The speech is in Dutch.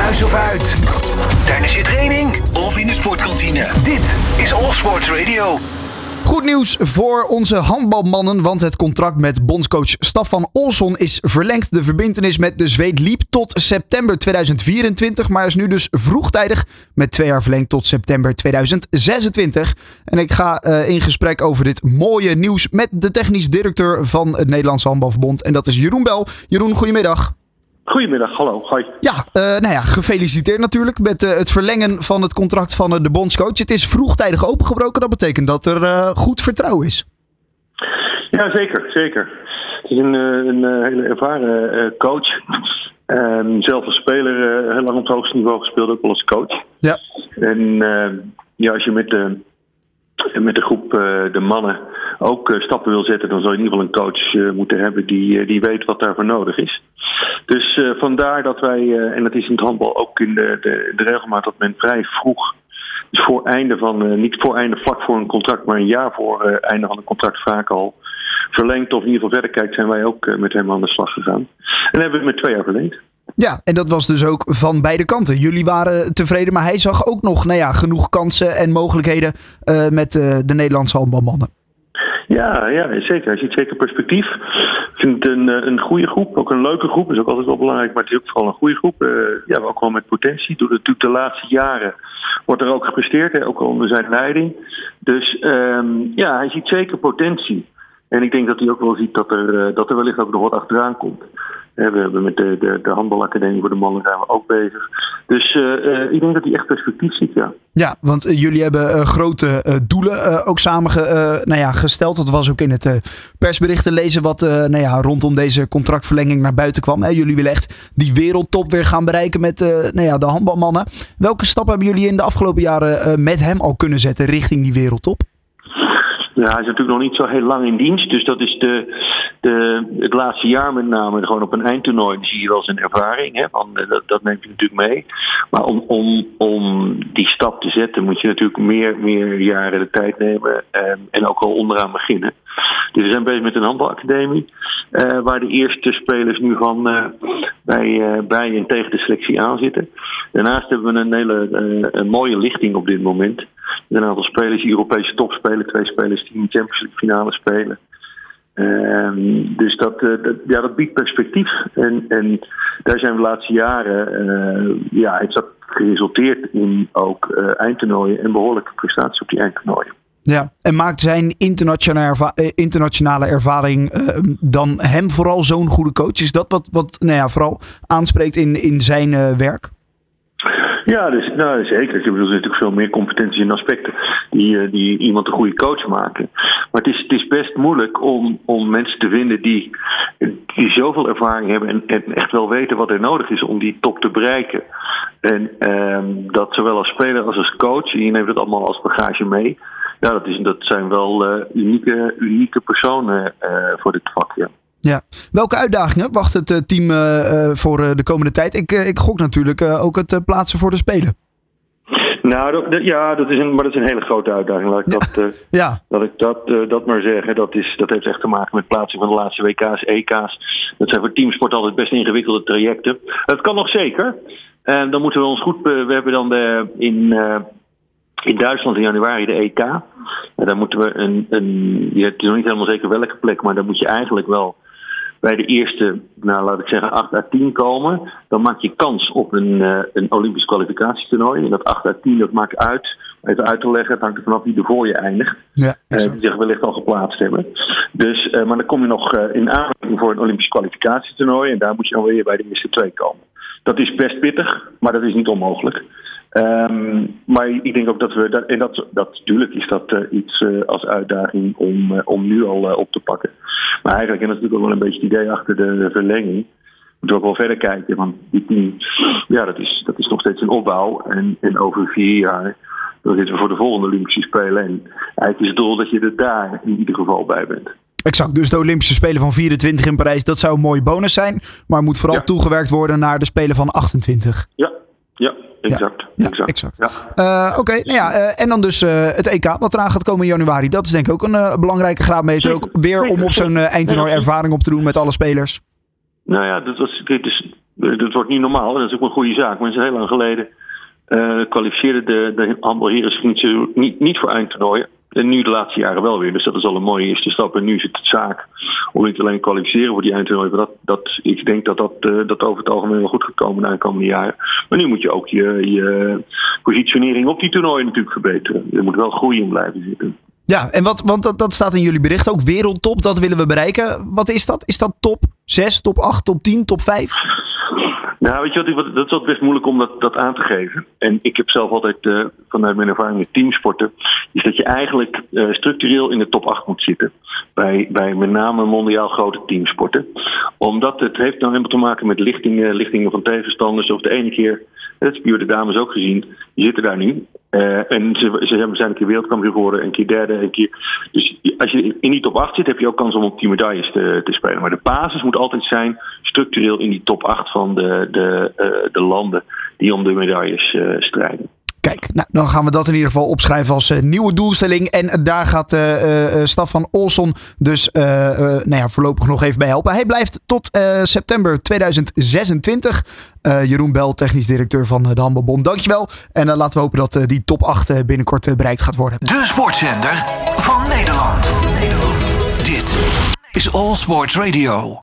Thuis of uit. Tijdens je training of in de sportkantine. Dit is All Sports Radio. Goed nieuws voor onze handbalmannen, want het contract met bondscoach Staffan Olsson is verlengd. De verbintenis met de Zweed liep tot september 2024, maar is nu dus vroegtijdig met twee jaar verlengd tot september 2026. En ik ga eh, in gesprek over dit mooie nieuws met de technisch directeur van het Nederlandse Handbalverbond. En dat is Jeroen Bel. Jeroen, goedemiddag. Goedemiddag, hallo. Hoi. Ja, eh, nou ja, gefeliciteerd natuurlijk met eh, het verlengen van het contract van eh, de bondscoach. Het is vroegtijdig opengebroken. Dat betekent dat er goed vertrouwen is. Ja, zeker, zeker. Het is een, een, hele ervaren coach. Ehm, zelf als speler heel lang op het hoogste niveau gespeeld, ook wel als coach. Ja. En ja, als je met de, met de groep de mannen ook eh, stappen wil zetten, dan zal je in ieder geval een coach eh, moeten hebben die, eh, die weet wat daarvoor nodig is. Dus vandaar dat wij, en dat is in het handbal ook in de, de, regelmaat, dat men vrij vroeg, dus voor einde van, niet voor einde vlak voor een contract, maar een jaar voor einde van een contract vaak al verlengd of in ieder geval verder kijkt, zijn wij ook met hem aan de slag gegaan. En hebben we het met twee jaar verlengd. Ja, en dat was dus ook van beide kanten. Jullie waren tevreden, maar hij zag ook nog nou ja, genoeg kansen en mogelijkheden met de Nederlandse handbalmannen. Ja, ja, zeker. Hij ziet zeker perspectief. Ik vind het een, eh, een goede groep, ook een leuke groep. is ook altijd wel belangrijk, maar het is ook vooral een goede groep. Eh, ja, ook wel met potentie. Door natuurlijk de laatste jaren wordt er ook gepresteerd, hè, ook onder zijn leiding. Dus ehm, ja, hij ziet zeker potentie. En ik denk dat hij ook wel ziet dat er, eh, dat er wellicht ook nog wat achteraan komt. We hebben met de, de, de handbalacademie voor de mannen zijn we ook bezig. Dus eh, eh, ik denk dat hij echt perspectief ziet, ja. Ja, want eh, jullie hebben grote doelen ook samen nou ja, gesteld. Dat was ook in het persbericht te lezen wat nou ja, rondom deze contractverlenging naar buiten kwam. Jullie willen echt die wereldtop weer gaan bereiken met nou ja, de handbalmannen. Welke stappen hebben jullie in de afgelopen jaren met hem al kunnen zetten richting die wereldtop? Ja, hij is natuurlijk nog niet zo heel lang in dienst. Dus dat is de, de, het laatste jaar met name. Gewoon op een eindtoernooi zie je wel zijn ervaring. Hè, van, eh, dat, neemt je natuurlijk mee. Maar om, om, om die stap te zetten moet je natuurlijk meer, meer jaren de tijd nemen. En, en ook al onderaan beginnen. Dus we zijn bezig met een handbalacademie. eh, waar de eerste spelers nu van eh, bij, bij en tegen de selectie aan zitten. Daarnaast hebben we een hele een mooie lichting op dit moment. Een aantal spelers die Europese top spelen. Twee spelers die in de Champions League finale spelen. Ehm, dus dat, eh, dat, ja, dat biedt perspectief. En, en daar zijn we de laatste jaren, eh, ja, heeft dat geresulteerd in ook eh, eindtoernooien en behoorlijke prestaties op die eindtoernooien. Ja, en maakt zijn internationale, internationale ervaring eh, dan hem vooral zo'n goede coach? Is dat wat, wat nou ja, vooral aanspreekt in, in zijn werk? Ja, dus, nou, zeker. Ik bedoel, er natuurlijk veel meer competenties en aspecten die, eh, die iemand een goede coach maken. Maar het is, het is best moeilijk om, om mensen te vinden die, die zoveel ervaring hebben en, en echt wel weten wat er nodig is om die top te bereiken. En ehm, dat zowel als speler als als coach, en je neemt het allemaal als bagage mee. Ja, dat, is, dat zijn wel eh, unieke, unieke personen eh, voor dit vak, ja. Ja. Welke uitdagingen wacht het eh, team eh, eh, voor de komende tijd? Ik, ik gok natuurlijk ook het plaatsen voor de Spelen. Nou, dat, dat- ja, dat is een, maar dat is een hele grote uitdaging. Laat ik, Ja. dat, Ja, dat, ik dat, dat maar zeggen. Dat, is, dat heeft echt te maken met plaatsing van de laatste WK's, EK's. Dat zijn voor teamsport altijd best ingewikkelde trajecten. Het kan nog zeker. En dan moeten we ons goed. we hebben dan de, in, in Duitsland in januari de EK. En daar moeten we een. een je hebt nog niet helemaal zeker welke plek, maar dan moet je eigenlijk wel bij de eerste, nou laat ik zeggen, 8 à 10 komen, dan maak je kans op een, eh, een Olympisch kwalificatietoernooi. En dat 8 à 10, dat maakt uit, even uit te leggen, het hangt er vanaf wie er voor je eindigt. ja exact. die zich wellicht al geplaatst hebben. Dus, eh, maar dan kom je nog in aanmerking voor een Olympisch kwalificatietoernooi. En daar moet je dan weer bij de eerste twee komen. Dat is best pittig, maar dat is niet onmogelijk. Ehm, maar ik denk ook dat we, dat, en dat, dat natuurlijk is dat eh, iets eh, als uitdaging om, eh, om nu al op te pakken. Maar eigenlijk, en dat is natuurlijk ook wel een beetje het idee achter de verlenging, moeten we ook wel verder kijken. Want die ja, dat is, dat is nog steeds een opbouw. En, en over vier jaar, dan zitten we voor de volgende Olympische Spelen. En eigenlijk is het doel dat je er daar in ieder geval bij bent. Exact. Dus de Olympische Spelen van 24 in Parijs, dat zou een mooie bonus zijn. Maar moet vooral Ja. toegewerkt worden naar de Spelen van 28. Ja, ja, exact. Ja, exact. exact. Ja. Eh, Oké, nou ja, eh, en dan dus eh, het EK wat eraan gaat komen in januari. Dat is denk ik ook een belangrijke graadmeter. Ook weer om op zo'n eindtoernooi ervaring op te doen met alle spelers. Nou ja, dat was, dit is Dat wordt niet normaal, dat is ook een goede zaak. Mensen heel lang geleden kwalificeerden de, de handbalheren niet, niet voor eindtoernooien. En nu de laatste jaren wel weer. Dus dat is al een mooie eerste stap. En nu is het zaak om niet alleen te kwalificeren voor die eindtoernooi. Dat, dat, ik denk dat dat, uh, dat over het algemeen wel goed gaat komen de aankomende jaren. Maar nu moet je ook je, je positionering op die toernooien natuurlijk verbeteren. Er moet wel groei in blijven zitten. Ja, en wat, want dat, dat staat in jullie bericht ook. Wereldtop, dat willen we bereiken. Wat is dat? Is dat top 6, top 8, top 10, top 5? Nou, weet je wat, dat is altijd best moeilijk om dat, dat aan te geven. En ik heb zelf altijd uh, vanuit mijn ervaring met teamsporten, is dat je eigenlijk uh, structureel in de top 8 moet zitten. Bij, bij met name mondiaal grote teamsporten. Omdat het heeft nou helemaal te maken met lichtingen, lichtingen van tegenstanders. Of de ene keer, dat is de dames ook gezien, die zitten daar nu. Uh, en ze, ze zijn een keer wereldkampioen geworden, een keer derde, een keer. Dus als je in die top 8 zit, heb je ook kans om op die medailles te, te spelen. Maar de basis moet altijd zijn structureel in die top 8 van de, de, uh, de landen die om de medailles uh, strijden. Nou, dan gaan we dat in ieder geval opschrijven als uh, nieuwe doelstelling. En daar gaat uh, uh, Staffan Olsson dus nou ja, voorlopig nog even bij helpen. Hij blijft tot september 2026. Jeroen Bel, technisch directeur van de Handbalbond. Dankjewel. En laten we hopen dat die top 8 binnenkort bereikt gaat worden. De sportzender van Nederland. Dit is All Sports Radio.